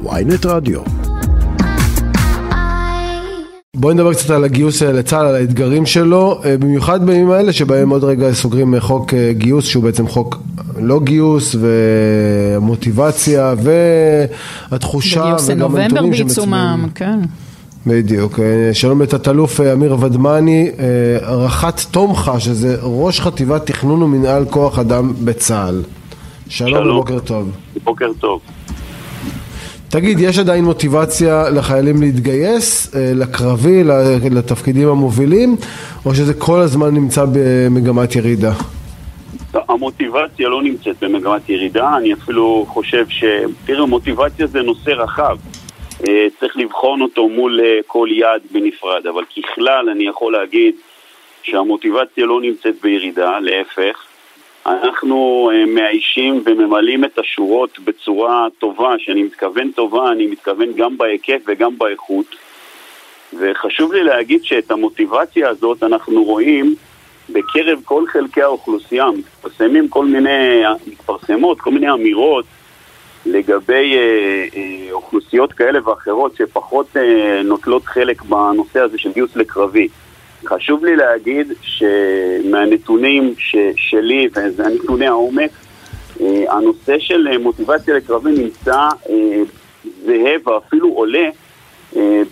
ויינט רדיו. בואי נדבר קצת על הגיוס לצה"ל, על האתגרים שלו, אה, במיוחד בימים האלה שבהם עוד רגע סוגרים חוק אה, גיוס שהוא בעצם חוק לא גיוס ומוטיבציה והתחושה וגם הנתונים בעיצומם, כן. בדיוק. אה, שלום לתת-אלוף אמיר ודמני, רח"ט תומכה, שזה ראש חטיבת תכנון ומנהל כוח אדם בצה"ל. שלום, שלום. ובוקר טוב. בוקר טוב. תגיד, יש עדיין מוטיבציה לחיילים להתגייס אה, לקרבי, לתפקידים המובילים, או שזה כל הזמן נמצא במגמת ירידה? המוטיבציה לא נמצאת במגמת ירידה, אני אפילו חושב ש... תראה, מוטיבציה זה נושא רחב. אה, צריך לבחון אותו מול אה, כל יעד בנפרד, אבל ככלל אני יכול להגיד שהמוטיבציה לא נמצאת בירידה, להפך. אנחנו אה, מאיישים וממלאים את השורות בצורה טובה, שאני מתכוון טובה, אני מתכוון גם בהיקף וגם באיכות. וחשוב לי להגיד שאת המוטיבציה הזאת אנחנו רואים בקרב כל חלקי האוכלוסייה. מתפרסמים כל מיני, מתפרסמות כל מיני אמירות לגבי אה, אה, אוכלוסיות כאלה ואחרות שפחות אה, נוטלות חלק בנושא הזה של גיוס לקרבי. חשוב לי להגיד שמהנתונים ש, שלי, וזה נתוני העומק, אה, הנושא של אה, מוטיבציה לקרבי נמצא אה, זהה ואפילו עולה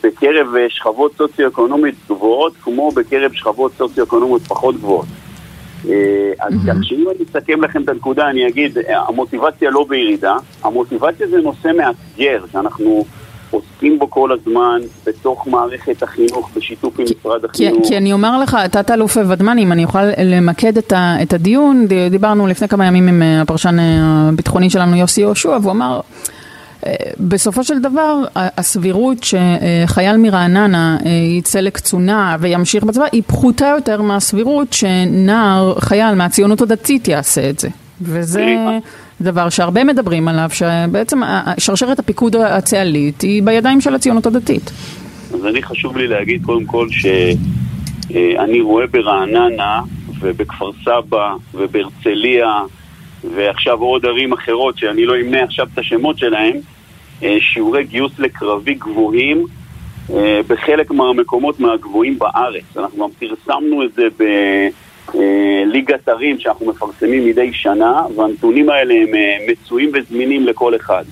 בקרב שכבות סוציו-אקונומית גבוהות, כמו בקרב שכבות סוציו-אקונומית פחות גבוהות. אז כך שאם אני אסכם לכם את הנקודה, אני אגיד, המוטיבציה לא בירידה, המוטיבציה זה נושא מאתגר, שאנחנו... עוסקים בו כל הזמן בתוך מערכת החינוך בשיתוף עם משרד החינוך. כי, כי אני אומר לך, תת-אלוף ודמני, אם אני אוכל למקד את, ה, את הדיון, דיברנו לפני כמה ימים עם אה, הפרשן אה, הביטחוני שלנו יוסי יהושע, והוא אמר... אה, בסופו של דבר, הסבירות שחייל מרעננה יצא לקצונה וימשיך בצבא היא פחותה יותר מהסבירות שנער, חייל מהציונות הדתית יעשה את זה. וזה... דבר שהרבה מדברים עליו, שבעצם שרשרת הפיקוד הצה"לית היא בידיים של הציונות הדתית. אז אני חשוב לי להגיד קודם כל שאני רואה ברעננה ובכפר סבא ובהרצליה ועכשיו עוד ערים אחרות שאני לא אמנה עכשיו את השמות שלהם אה, שיעורי גיוס לקרבי גבוהים אה, בחלק מהמקומות מהגבוהים בארץ. אנחנו גם פרסמנו את זה ב... אה, ליגת ערים שאנחנו מפרסמים מדי שנה, והנתונים האלה הם אה, מצויים וזמינים לכל אחד.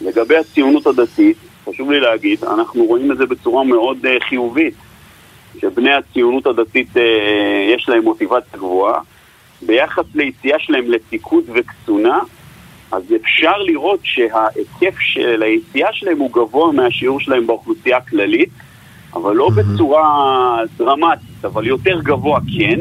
לגבי הציונות הדתית, חשוב לי להגיד, אנחנו רואים את זה בצורה מאוד אה, חיובית, שבני הציונות הדתית יש להם מוטיבציה גבוהה. ביחס ליציאה שלהם לפיקוד וקצונה, אז אפשר לראות שההיקף של היציאה שלהם הוא גבוה מהשיעור שלהם באוכלוסייה הכללית, אבל לא בצורה דרמטית, אבל יותר גבוה כן.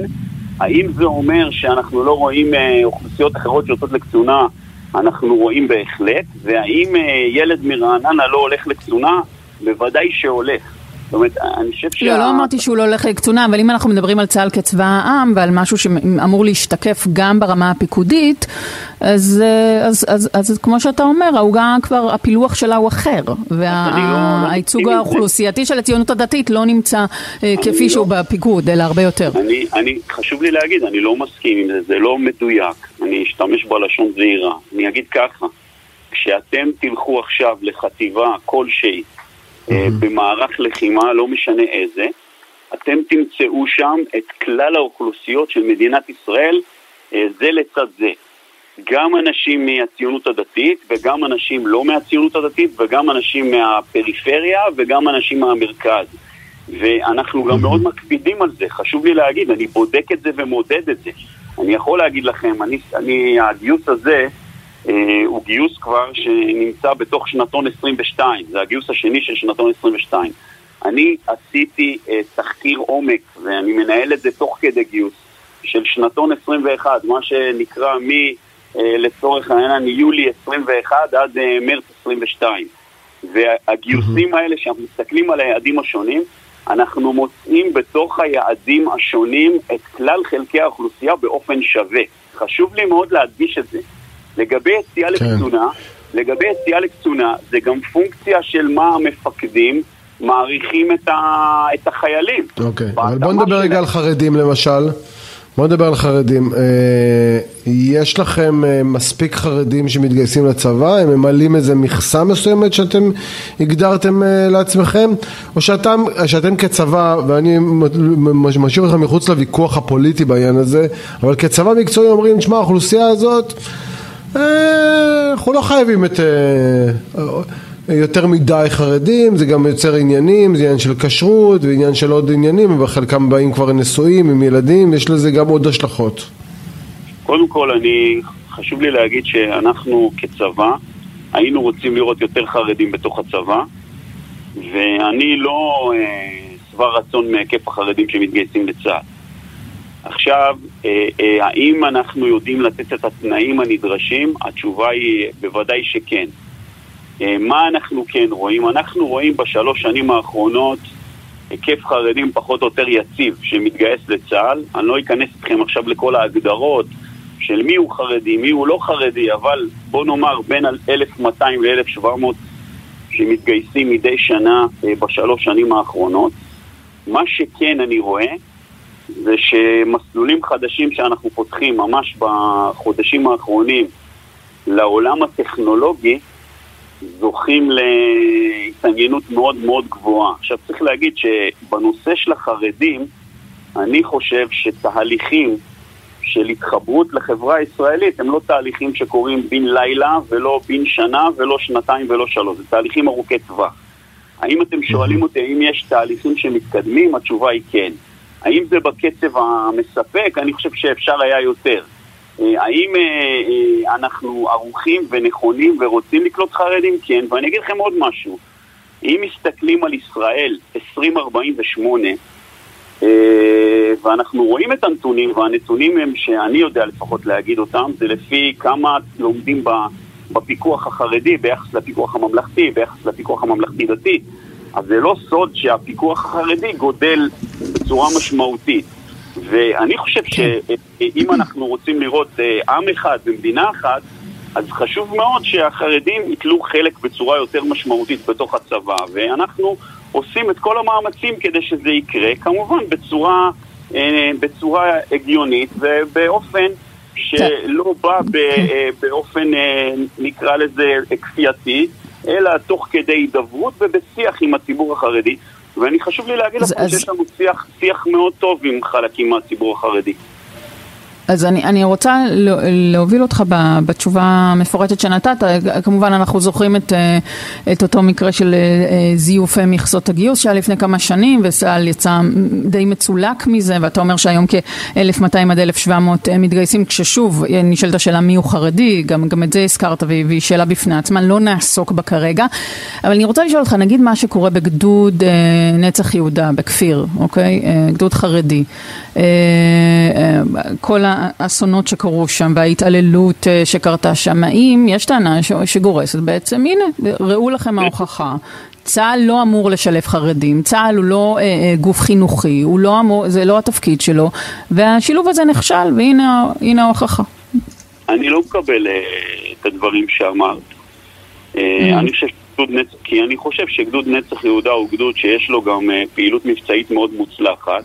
האם זה אומר שאנחנו לא רואים אה, אוכלוסיות אחרות שיוצאות לקצונה? אנחנו רואים בהחלט. והאם אה, ילד מרעננה לא הולך לקצונה? בוודאי שהולך. זאת אומרת, אני חושב שה... לא, לא אמרתי שהוא לא הולך לקצונה, אבל אם אנחנו מדברים על צה"ל כצבא העם ועל משהו שאמור להשתקף גם ברמה הפיקודית, אז, אז, אז, אז, אז כמו שאתה אומר, העוגה כבר, הפילוח שלה הוא אחר, והייצוג וה, לא האוכלוסייתי של הציונות הדתית לא נמצא אה, כפי לא, שהוא בפיקוד, אלא הרבה יותר. אני, אני, חשוב לי להגיד, אני לא מסכים עם זה, זה לא מדויק, אני אשתמש בלשון זהירה. אני אגיד ככה, כשאתם תלכו עכשיו לחטיבה כלשהי, mm-hmm. במערך לחימה, לא משנה איזה, אתם תמצאו שם את כלל האוכלוסיות של מדינת ישראל אה, זה לצד זה. גם אנשים מהציונות הדתית וגם אנשים לא מהציונות הדתית וגם אנשים מהפריפריה וגם אנשים מהמרכז. ואנחנו גם מאוד מקפידים על זה, חשוב לי להגיד, אני בודק את זה ומודד את זה. אני יכול להגיד לכם, אני, אני הגיוס הזה, אה, הוא גיוס כבר שנמצא בתוך שנתון 22, זה הגיוס השני של שנתון 22. אני עשיתי אה, תחקיר עומק, ואני מנהל את זה תוך כדי גיוס, של שנתון 21, מה שנקרא מ... אה, לצורך העניין מיולי 21 עד אה, מרץ 22. והגיוסים האלה, שאנחנו מסתכלים על היעדים השונים, אנחנו מוצאים בתוך היעדים השונים את כלל חלקי האוכלוסייה באופן שווה. חשוב לי מאוד להדגיש את זה. לגבי יציאה כן. לקצונה, לגבי יציאה לקצונה, זה גם פונקציה של מה המפקדים מעריכים את, ה, את החיילים. אוקיי, אבל בוא נדבר רגע על חרדים למשל. בוא נדבר על חרדים. אה, יש לכם אה, מספיק חרדים שמתגייסים לצבא? הם ממלאים איזה מכסה מסוימת שאתם הגדרתם אה, לעצמכם? או שאתם, שאתם כצבא, ואני משאיר אותך מחוץ לוויכוח הפוליטי בעניין הזה, אבל כצבא מקצועי אומרים, תשמע, האוכלוסייה הזאת, אנחנו לא חייבים את... יותר מדי חרדים, זה גם יוצר עניינים, זה עניין של כשרות ועניין של עוד עניינים, וחלקם באים כבר נשואים עם ילדים, יש לזה גם עוד השלכות. קודם כל, אני, חשוב לי להגיד שאנחנו כצבא היינו רוצים לראות יותר חרדים בתוך הצבא, ואני לא אה, שבע אה, רצון מהיקף החרדים שמתגייסים לצה"ל. עכשיו, אה, אה, האם אנחנו יודעים לתת את התנאים הנדרשים? התשובה היא בוודאי שכן. אה, מה אנחנו כן רואים? אנחנו רואים בשלוש שנים האחרונות היקף חרדים פחות או יותר יציב שמתגייס לצה"ל. אני לא אכנס אתכם עכשיו לכל ההגדרות של מי הוא חרדי, מי הוא לא חרדי, אבל בוא נאמר בין 1,200 ל-1,700 שמתגייסים מדי שנה בשלוש שנים האחרונות. מה שכן אני רואה זה שמסלולים חדשים שאנחנו פותחים ממש בחודשים האחרונים לעולם הטכנולוגי זוכים להתעניינות מאוד מאוד גבוהה. עכשיו צריך להגיד שבנושא של החרדים, אני חושב שתהליכים של התחברות לחברה הישראלית הם לא תהליכים שקורים בן לילה ולא בן שנה ולא שנתיים ולא שלוש, זה תהליכים ארוכי טווח. האם אתם שואלים אותי האם יש תהליכים שמתקדמים? התשובה היא כן. האם זה בקצב המספק? אני חושב שאפשר היה יותר. אה, האם אה, אה, אנחנו ערוכים ונכונים ורוצים לקלוט חרדים? כן, ואני אגיד לכם עוד משהו. אם מסתכלים על ישראל 2048, ואנחנו רואים את הנתונים, והנתונים הם שאני יודע לפחות להגיד אותם, זה לפי כמה לומדים בפיקוח החרדי ביחס לפיקוח הממלכתי, ביחס לפיקוח הממלכתי-דתי. אז זה לא סוד שהפיקוח החרדי גודל בצורה משמעותית. ואני חושב כן. שאם אנחנו רוצים לראות אה, עם אחד במדינה אחת, אז חשוב מאוד שהחרדים ייטלו חלק בצורה יותר משמעותית בתוך הצבא, ואנחנו עושים את כל המאמצים כדי שזה יקרה, כמובן בצורה, אה, בצורה הגיונית ובאופן שלא בא כן. אה, באופן, נקרא לזה, כפייתי, אלא תוך כדי הידברות ובשיח עם הציבור החרדי. ואני חשוב לי להגיד לכם אז... שיש לנו שיח, שיח מאוד טוב עם חלקים מהציבור החרדי. אז אני, אני רוצה להוביל אותך בתשובה המפורטת שנתת, כמובן אנחנו זוכרים את, אה, את אותו מקרה של אה, זיוף מכסות הגיוס שהיה לפני כמה שנים וסל יצא די מצולק מזה ואתה אומר שהיום כ-1200 עד 1700 מתגייסים כששוב נשאלת השאלה מי הוא חרדי, גם, גם את זה הזכרת והיא שאלה בפני עצמה, לא נעסוק בה כרגע, אבל אני רוצה לשאול אותך, נגיד מה שקורה בגדוד אה, נצח יהודה בכפיר, אוקיי? גדוד חרדי, כל ה... האסונות שקרו שם וההתעללות אה, שקרתה שם, האם יש טענה שגורסת בעצם, הנה, ראו לכם ההוכחה. צה"ל לא אמור לשלב חרדים, צה"ל הוא לא אה, אה, גוף חינוכי, הוא לא אמור, זה לא התפקיד שלו, והשילוב הזה נכשל, והנה ההוכחה. אני לא מקבל אה, את הדברים שאמרת. אה, mm. אני חושב שגדוד נצח, כי אני חושב שגדוד נצח יהודה הוא גדוד שיש לו גם אה, פעילות מבצעית מאוד מוצלחת.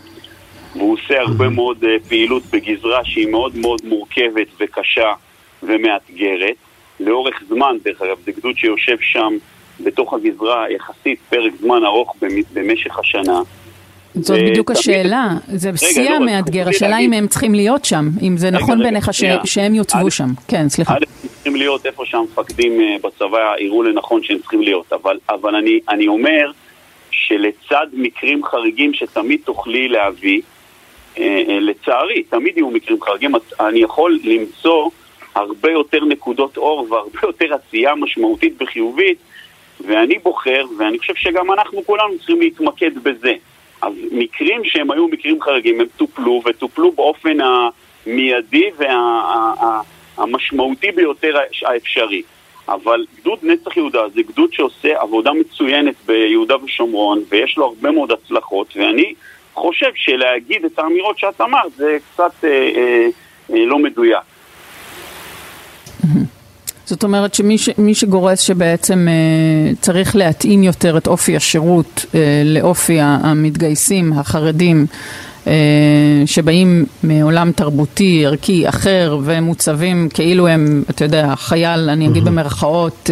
והוא עושה הרבה מאוד אה, פעילות בגזרה שהיא מאוד מאוד מורכבת וקשה ומאתגרת. לאורך זמן, דרך אגב, זה גדוד שיושב שם בתוך הגזרה יחסית פרק זמן ארוך במשך השנה. זאת בדיוק השאלה, זה שיא לא, המאתגר, השאלה אם הם צריכים להיות שם, אם זה נכון בעיניך שהם יוצבו שם. כן, סליחה. א', הם צריכים להיות איפה שהמפקדים אה, בצבא יראו לנכון שהם צריכים להיות, אבל אני אומר שלצד מקרים חריגים שתמיד תוכלי להביא, אה, אה, לצערי, תמיד יהיו מקרים חריגים, אני יכול למצוא הרבה יותר נקודות אור והרבה יותר עשייה משמעותית וחיובית, ואני בוחר, ואני חושב שגם אנחנו כולנו צריכים להתמקד בזה. אז מקרים שהם היו מקרים חריגים, הם טופלו, וטופלו באופן המיידי והמשמעותי וה, ביותר האפשרי. אבל גדוד נצח יהודה זה גדוד שעושה עבודה מצוינת ביהודה ושומרון, ויש לו הרבה מאוד הצלחות, ואני חושב שלהגיד את האמירות שאת אמרת זה קצת אה, אה, אה, לא מדויק. זאת אומרת שמי ש, שגורס שבעצם אה, צריך להתאים יותר את אופי השירות אה, לאופי המתגייסים, החרדים, שבאים מעולם תרבותי, ערכי, אחר, ומוצבים כאילו הם, אתה יודע, חייל, אני אגיד במרכאות,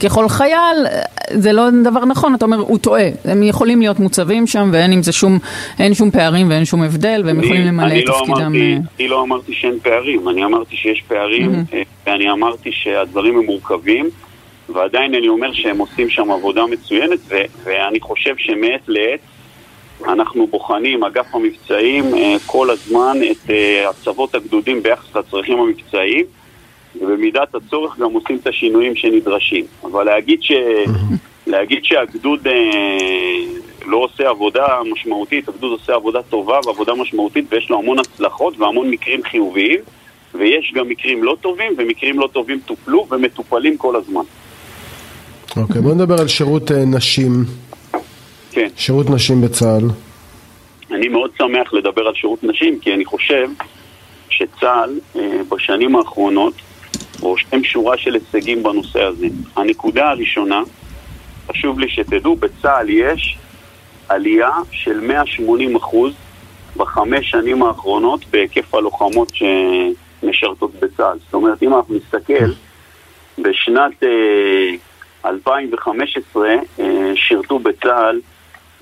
ככל חייל, זה לא דבר נכון, אתה אומר, הוא טועה. הם יכולים להיות מוצבים שם ואין עם זה שום, אין שום פערים ואין שום הבדל, והם יכולים למלא את לא תפקידם. אמרתי, אני לא אמרתי שאין פערים, אני אמרתי שיש פערים, ואני אמרתי שהדברים הם מורכבים. ועדיין אני אומר שהם עושים שם עבודה מצוינת, ו- ואני חושב שמעת לעת אנחנו בוחנים, אגף המבצעים, כל הזמן את הצוות הגדודים ביחס לצרכים המבצעיים, ובמידת הצורך גם עושים את השינויים שנדרשים. אבל להגיד, ש... להגיד שהגדוד לא עושה עבודה משמעותית, הגדוד עושה עבודה טובה ועבודה משמעותית, ויש לו המון הצלחות והמון מקרים חיוביים, ויש גם מקרים לא טובים, ומקרים לא טובים טופלו ומטופלים כל הזמן. אוקיי, בוא נדבר על שירות נשים. כן. שירות נשים בצה"ל. אני מאוד שמח לדבר על שירות נשים, כי אני חושב שצה"ל בשנים האחרונות רושם שורה של הישגים בנושא הזה. הנקודה הראשונה, חשוב לי שתדעו, בצה"ל יש עלייה של 180 אחוז בחמש שנים האחרונות בהיקף הלוחמות שמשרתות בצה"ל. זאת אומרת, אם אנחנו נסתכל, בשנת 2015 שירתו בצה"ל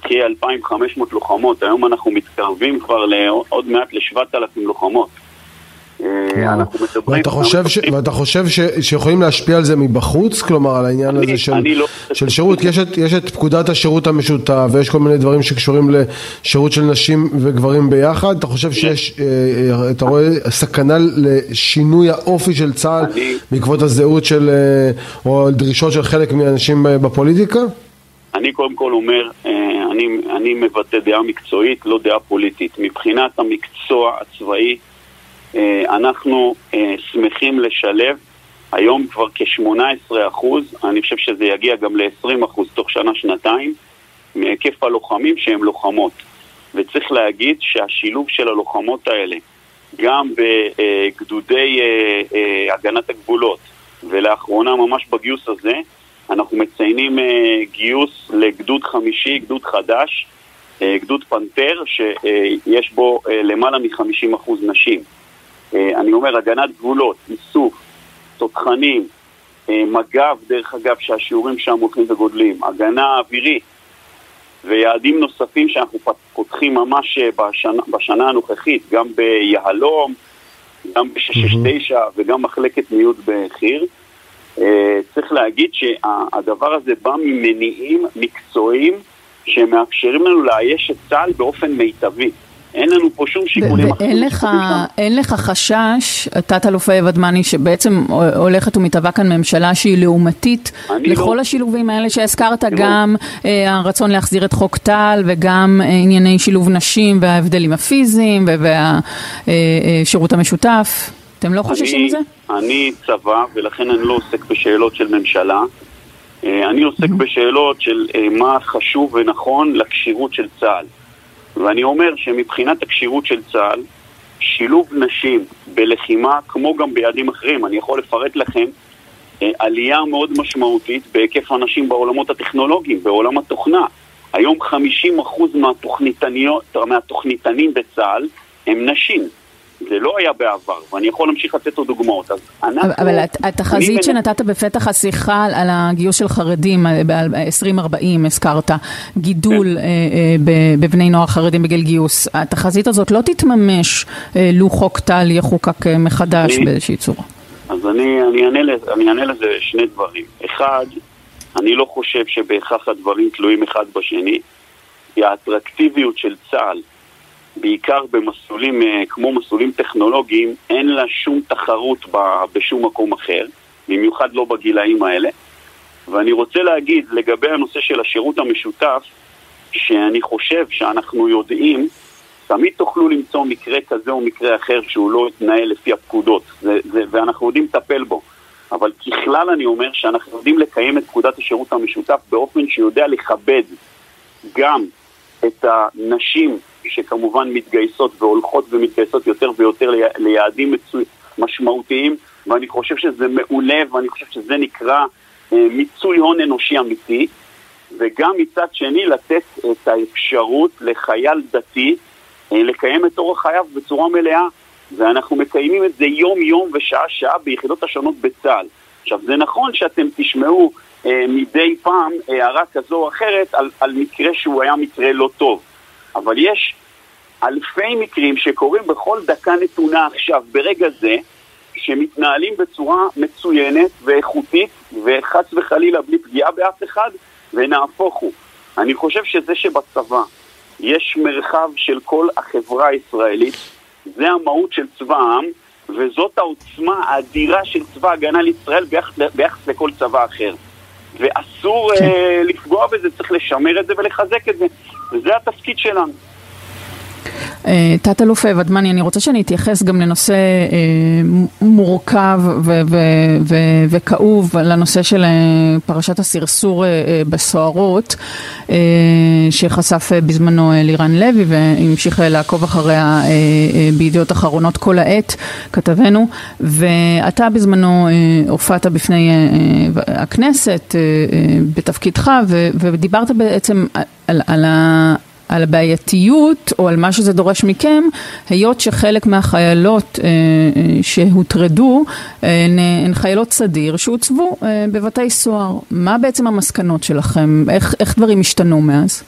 כ-2,500 לוחמות, היום אנחנו מתקרבים כבר עוד מעט ל-7,000 לוחמות. אנחנו מדברים... ואתה חושב, ש... ואתה חושב ש... שיכולים להשפיע על זה מבחוץ? כלומר, על העניין אני, הזה של, לא... של שירות? יש את, יש את פקודת השירות המשותף, ויש כל מיני דברים שקשורים לשירות של נשים וגברים ביחד. אתה חושב שיש, אתה רואה סכנה לשינוי האופי של צה"ל אני... בעקבות הזהות של, או דרישות של חלק מהאנשים בפוליטיקה? אני קודם כל אומר, אני, אני מבטא דעה מקצועית, לא דעה פוליטית. מבחינת המקצוע הצבאי, אנחנו שמחים לשלב היום כבר כ-18 אחוז, אני חושב שזה יגיע גם ל-20 אחוז תוך שנה-שנתיים מהיקף הלוחמים שהם לוחמות. וצריך להגיד שהשילוב של הלוחמות האלה גם בגדודי הגנת הגבולות ולאחרונה ממש בגיוס הזה אנחנו מציינים גיוס לגדוד חמישי, גדוד חדש, גדוד פנתר שיש בו למעלה מ-50% נשים. אני אומר, הגנת גבולות, איסוף, תותחנים, מג"ב, דרך אגב, שהשיעורים שם הולכים וגודלים, הגנה אווירית ויעדים נוספים שאנחנו פותחים ממש בשנה, בשנה הנוכחית, גם ביהלום, גם ב-669 וגם מחלקת מיעוט בחי"ר. צריך להגיד שהדבר הזה בא ממניעים מקצועיים שמאפשרים לנו לאייש את צה"ל באופן מיטבי. אין לנו פה שום שיקולים אחרים. ואין לך, לך חשש, תת-אלוף ודמני, שבעצם הולכת ומתהווה כאן ממשלה שהיא לעומתית לכל לא... השילובים האלה שהזכרת, לא. גם אה, הרצון להחזיר את חוק טל וגם אה, ענייני שילוב נשים וההבדלים הפיזיים והשירות אה, המשותף. אתם לא חוששים מזה? אני צבא, ולכן אני לא עוסק בשאלות של ממשלה. אני עוסק בשאלות של מה חשוב ונכון לכשירות של צה"ל. ואני אומר שמבחינת הכשירות של צה"ל, שילוב נשים בלחימה, כמו גם ביעדים אחרים, אני יכול לפרט לכם עלייה מאוד משמעותית בהיקף הנשים בעולמות הטכנולוגיים, בעולם התוכנה. היום 50% מהתוכניתנים בצה"ל הם נשים. זה לא היה בעבר, ואני יכול להמשיך לתת עוד דוגמאות. אז אנחנו... אבל התחזית שנתת בפתח השיחה על הגיוס של חרדים ב-2040, הזכרת, גידול בבני נוער חרדים בגיל גיוס, התחזית הזאת לא תתממש לו חוק טל יחוקק מחדש באיזושהי צורה. אז אני, אני, אענה לזה, אני אענה לזה שני דברים. אחד, אני לא חושב שבהכרח הדברים תלויים אחד בשני, כי האטרקטיביות של צה"ל בעיקר במסלולים כמו מסלולים טכנולוגיים, אין לה שום תחרות בשום מקום אחר, במיוחד לא בגילאים האלה. ואני רוצה להגיד לגבי הנושא של השירות המשותף, שאני חושב שאנחנו יודעים, תמיד תוכלו למצוא מקרה כזה או מקרה אחר שהוא לא יתנהל לפי הפקודות, זה, זה, ואנחנו יודעים לטפל בו. אבל ככלל אני אומר שאנחנו יודעים לקיים את פקודת השירות המשותף באופן שיודע לכבד גם את הנשים שכמובן מתגייסות והולכות ומתגייסות יותר ויותר ליעדים. משמעותיים, ואני חושב שזה מעולה, ואני חושב שזה נקרא אה, מיצוי הון אנושי אמיתי, וגם מצד שני לתת את האפשרות לחייל דתי אה, לקיים את אורח חייו בצורה מלאה, ואנחנו מקיימים את זה יום-יום ושעה-שעה ביחידות השונות בצה"ל. עכשיו, זה נכון שאתם תשמעו אה, מדי פעם הערה כזו או אחרת על, על מקרה שהוא היה מקרה לא טוב, אבל יש אלפי מקרים שקורים בכל דקה נתונה עכשיו, ברגע זה, שמתנהלים בצורה מצוינת ואיכותית, וחס וחלילה בלי פגיעה באף אחד, ונהפוך הוא. אני חושב שזה שבצבא יש מרחב של כל החברה הישראלית, זה המהות של צבא העם, וזאת העוצמה האדירה של צבא ההגנה לישראל ביחס, ביחס לכל צבא אחר. ואסור כן. uh, לפגוע בזה, צריך לשמר את זה ולחזק את זה, וזה התפקיד שלנו. אה, תת-אלוף ודמני, אני רוצה שאני אתייחס גם לנושא אה, מורכב וכאוב, לנושא של אה, פרשת הסרסור בסוהרות, שחשף בזמנו לירן לוי והמשיך לעקוב אחריה בידיעות אחרונות כל העת, כתבנו, ואתה בזמנו הופעת בפני הכנסת בתפקידך ודיברת בעצם על, על, על הבעייתיות או על מה שזה דורש מכם, היות שחלק מהחיילות אה, אה, שהוטרדו אה, הן חיילות סדיר שהוצבו אה, בבתי סוהר. מה בעצם המסקנות שלכם? איך, איך דברים השתנו מאז?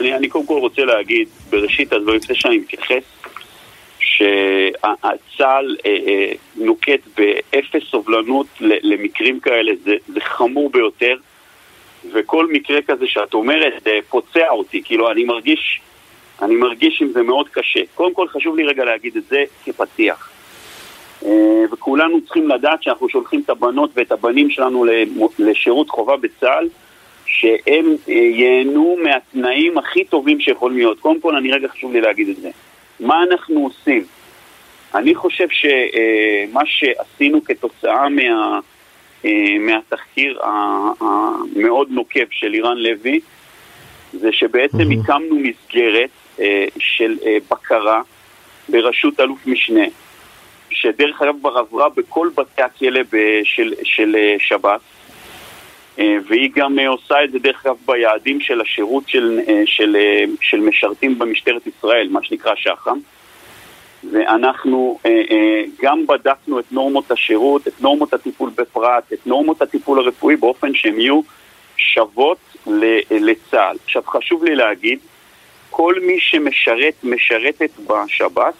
אני, אני קודם כל רוצה להגיד, בראשית הדברים, לפני שאני מתייחס, שצה"ל אה, אה, נוקט באפס סובלנות למקרים כאלה, זה, זה חמור ביותר. וכל מקרה כזה שאת אומרת אה, פוצע אותי, כאילו אני מרגיש, אני מרגיש עם זה מאוד קשה. קודם כל חשוב לי רגע להגיד את זה כפתיח. אה, וכולנו צריכים לדעת שאנחנו שולחים את הבנות ואת הבנים שלנו לשירות חובה בצה"ל, שהם אה, ייהנו מהתנאים הכי טובים שיכולים להיות. קודם כל, אני רגע חשוב לי להגיד את זה. מה אנחנו עושים? אני חושב שמה שעשינו כתוצאה מה... אה, מהתחקיר המאוד נוקב של לירן לוי, זה שבעצם mm-hmm. הקמנו מסגרת אה, של אה, בקרה בראשות אלוף משנה, שדרך אגב כבר עברה בכל בתי הכלא של, של שב"ס, והיא גם עושה את זה דרך אגב ביעדים של השירות של, של, של משרתים במשטרת ישראל, מה שנקרא שח"ם. ואנחנו אה, אה, גם בדקנו את נורמות השירות, את נורמות הטיפול בפרט, את נורמות הטיפול הרפואי באופן שהן יהיו שוות לצה"ל. עכשיו חשוב לי להגיד, כל מי שמשרת, משרתת בשב"ס,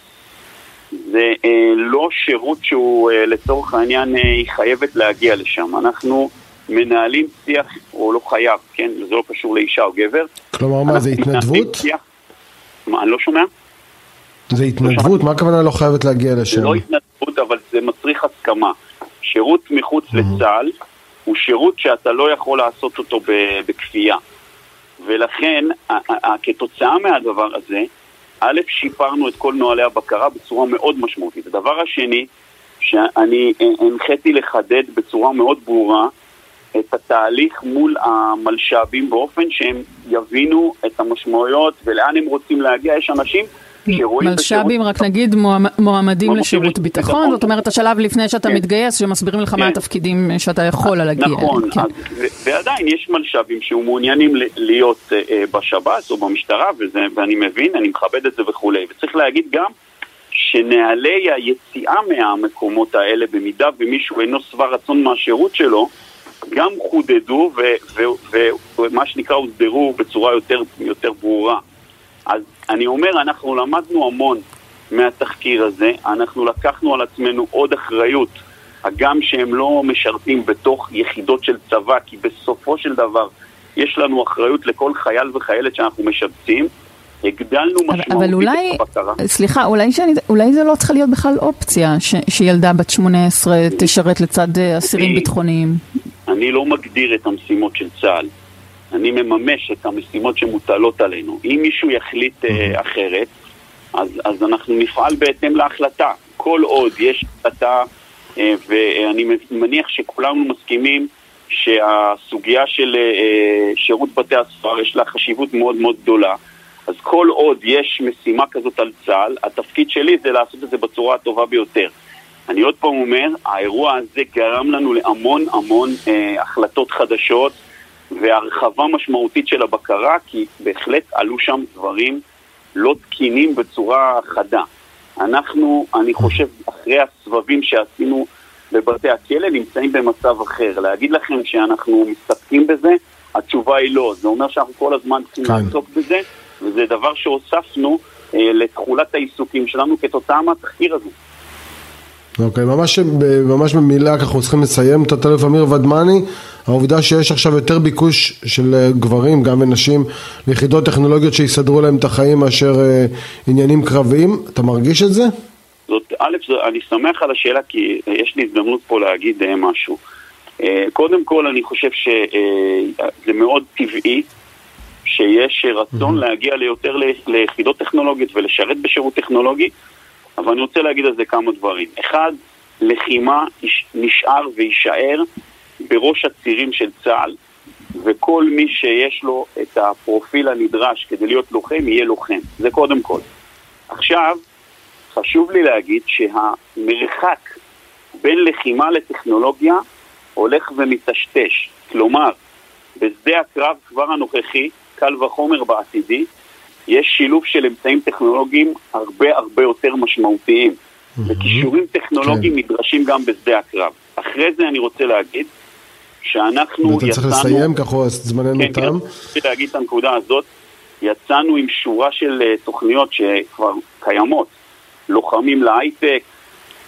זה אה, לא שירות שהוא אה, לצורך העניין אה, היא חייבת להגיע לשם. אנחנו מנהלים שיח, או לא חייב, כן? זה לא קשור לאישה או גבר. כלומר מה, זה התנדבות? שיח... מה, אני לא שומע? זה התנדבות? מה הכוונה לא חייבת להגיע לשם? זה לא התנדבות, אבל זה מצריך הסכמה. שירות מחוץ לצה"ל הוא שירות שאתה לא יכול לעשות אותו בכפייה. ולכן, כתוצאה מהדבר הזה, א', שיפרנו את כל נוהלי הבקרה בצורה מאוד משמעותית. הדבר השני, שאני הנחיתי לחדד בצורה מאוד ברורה את התהליך מול המלש"בים באופן שהם יבינו את המשמעויות ולאן הם רוצים להגיע. יש אנשים מלש"בים, רק נגיד מועמדים לשירות ביטחון, זאת אומרת השלב לפני שאתה כן. מתגייס, שמסבירים לך מה כן. התפקידים שאתה יכול להגיע. נכון, כן. ועדיין יש מלש"בים שמעוניינים להיות אה, אה, בשב"ס או במשטרה, ואני מבין, אני מכבד את זה וכולי. וצריך להגיד גם שנהלי היציאה מהמקומות האלה, במידה ומישהו אינו שבע רצון מהשירות שלו, גם חודדו ומה שנקרא הוסדרו בצורה יותר, יותר ברורה. אז אני אומר, אנחנו למדנו המון מהתחקיר הזה, אנחנו לקחנו על עצמנו עוד אחריות, הגם שהם לא משרתים בתוך יחידות של צבא, כי בסופו של דבר יש לנו אחריות לכל חייל וחיילת שאנחנו משבצים. הגדלנו משמעותית אבל אולי, את הבקרה. סליחה, אולי, שאני, אולי זה לא צריכה להיות בכלל אופציה ש, שילדה בת 18 תשרת לצד אה, אסירים ביטחוניים. אני לא מגדיר את המשימות של צה"ל. אני מממש את המשימות שמוטלות עלינו. אם מישהו יחליט uh, אחרת, אז, אז אנחנו נפעל בהתאם להחלטה. כל עוד יש החלטה, uh, ואני מניח שכולנו מסכימים שהסוגיה של uh, שירות בתי הסוהר יש לה חשיבות מאוד מאוד גדולה. אז כל עוד יש משימה כזאת על צה"ל, התפקיד שלי זה לעשות את זה בצורה הטובה ביותר. אני עוד פעם אומר, האירוע הזה גרם לנו להמון המון אה, החלטות חדשות, והרחבה משמעותית של הבקרה, כי בהחלט עלו שם דברים לא תקינים בצורה חדה. אנחנו, אני חושב, אחרי הסבבים שעשינו בבתי הכלא, נמצאים במצב אחר. להגיד לכם שאנחנו מסתפקים בזה, התשובה היא לא. זה אומר שאנחנו כל הזמן צריכים כן. לעסוק בזה, וזה דבר שהוספנו אה, לתכולת העיסוקים שלנו כתוצאה מהתחקיר הזה. אוקיי, ממש, ממש במילה, אנחנו צריכים לסיים, תת-אלוף אמיר ודמני, העובדה שיש עכשיו יותר ביקוש של אה, גברים, גם ונשים, ליחידות טכנולוגיות שיסדרו להם את החיים מאשר אה, עניינים קרביים, אתה מרגיש את זה? זאת, א', זו, אני שמח על השאלה כי אה, יש לי הזדמנות פה להגיד אה, משהו. אה, קודם כל, אני חושב שזה מאוד טבעי שיש רצון להגיע ליותר ליחידות טכנולוגיות ולשרת בשירות טכנולוגי, אבל אני רוצה להגיד על זה כמה דברים. אחד, לחימה נשאר ויישאר בראש הצירים של צה"ל, וכל מי שיש לו את הפרופיל הנדרש כדי להיות לוחם, יהיה לוחם. זה קודם כל. עכשיו, חשוב לי להגיד שהמרחק בין לחימה לטכנולוגיה הולך ומטשטש. כלומר, בשדה הקרב כבר הנוכחי, קל וחומר בעתידי, יש שילוב של אמצעים טכנולוגיים הרבה הרבה יותר משמעותיים. וכישורים טכנולוגיים כן. נדרשים גם בשדה הקרב. אחרי זה אני רוצה להגיד שאנחנו ואתה צריך לסיים, ככה זמננו כן, כן, תם. רציתי להגיד את הנקודה הזאת. יצאנו עם שורה של אה, תוכניות שכבר קיימות. לוחמים להייטק,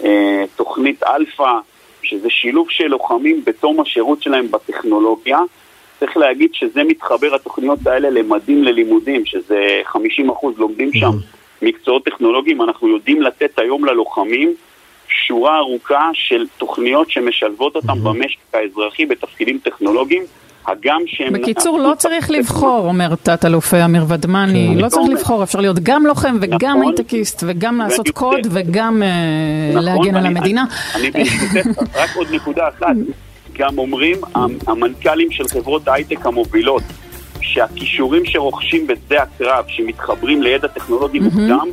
אה, תוכנית אלפא, שזה שילוב של לוחמים בתום השירות שלהם בטכנולוגיה. צריך להגיד שזה מתחבר, התוכניות האלה, למדים ללימודים, שזה 50% לומדים שם מקצועות טכנולוגיים. אנחנו יודעים לתת היום ללוחמים שורה ארוכה של תוכניות שמשלבות אותם במשק האזרחי בתפקידים טכנולוגיים, הגם שהם... בקיצור, לא צריך לבחור, אומר תת-אלוף אמיר ודמני, כן. לא צריך לבחור, אפשר להיות גם לוחם וגם נכון. הייטקיסט וגם לעשות. קוד וגם אה, נכון, להגן על המדינה. אני ברשותך, רק עוד נקודה אחת. גם אומרים המ- המנכ"לים של חברות ההייטק המובילות, שהכישורים שרוכשים בשדה הקרב, שמתחברים לידע טכנולוגי מוקדם,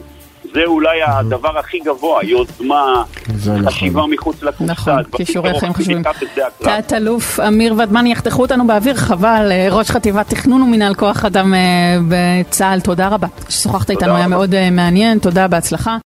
זה אולי הדבר הכי גבוה, יוזמה, נכון. חשיבה מחוץ לקופסה. נכון, כישורי חיים חשובים. תת-אלוף אמיר ודמני, יחתכו אותנו באוויר, חבל, אה, ראש חטיבת תכנון ומנהל כוח אדם אה, בצה"ל, תודה רבה. ששוחחת איתנו, היה. מאוד אה, מעניין, תודה, בהצלחה.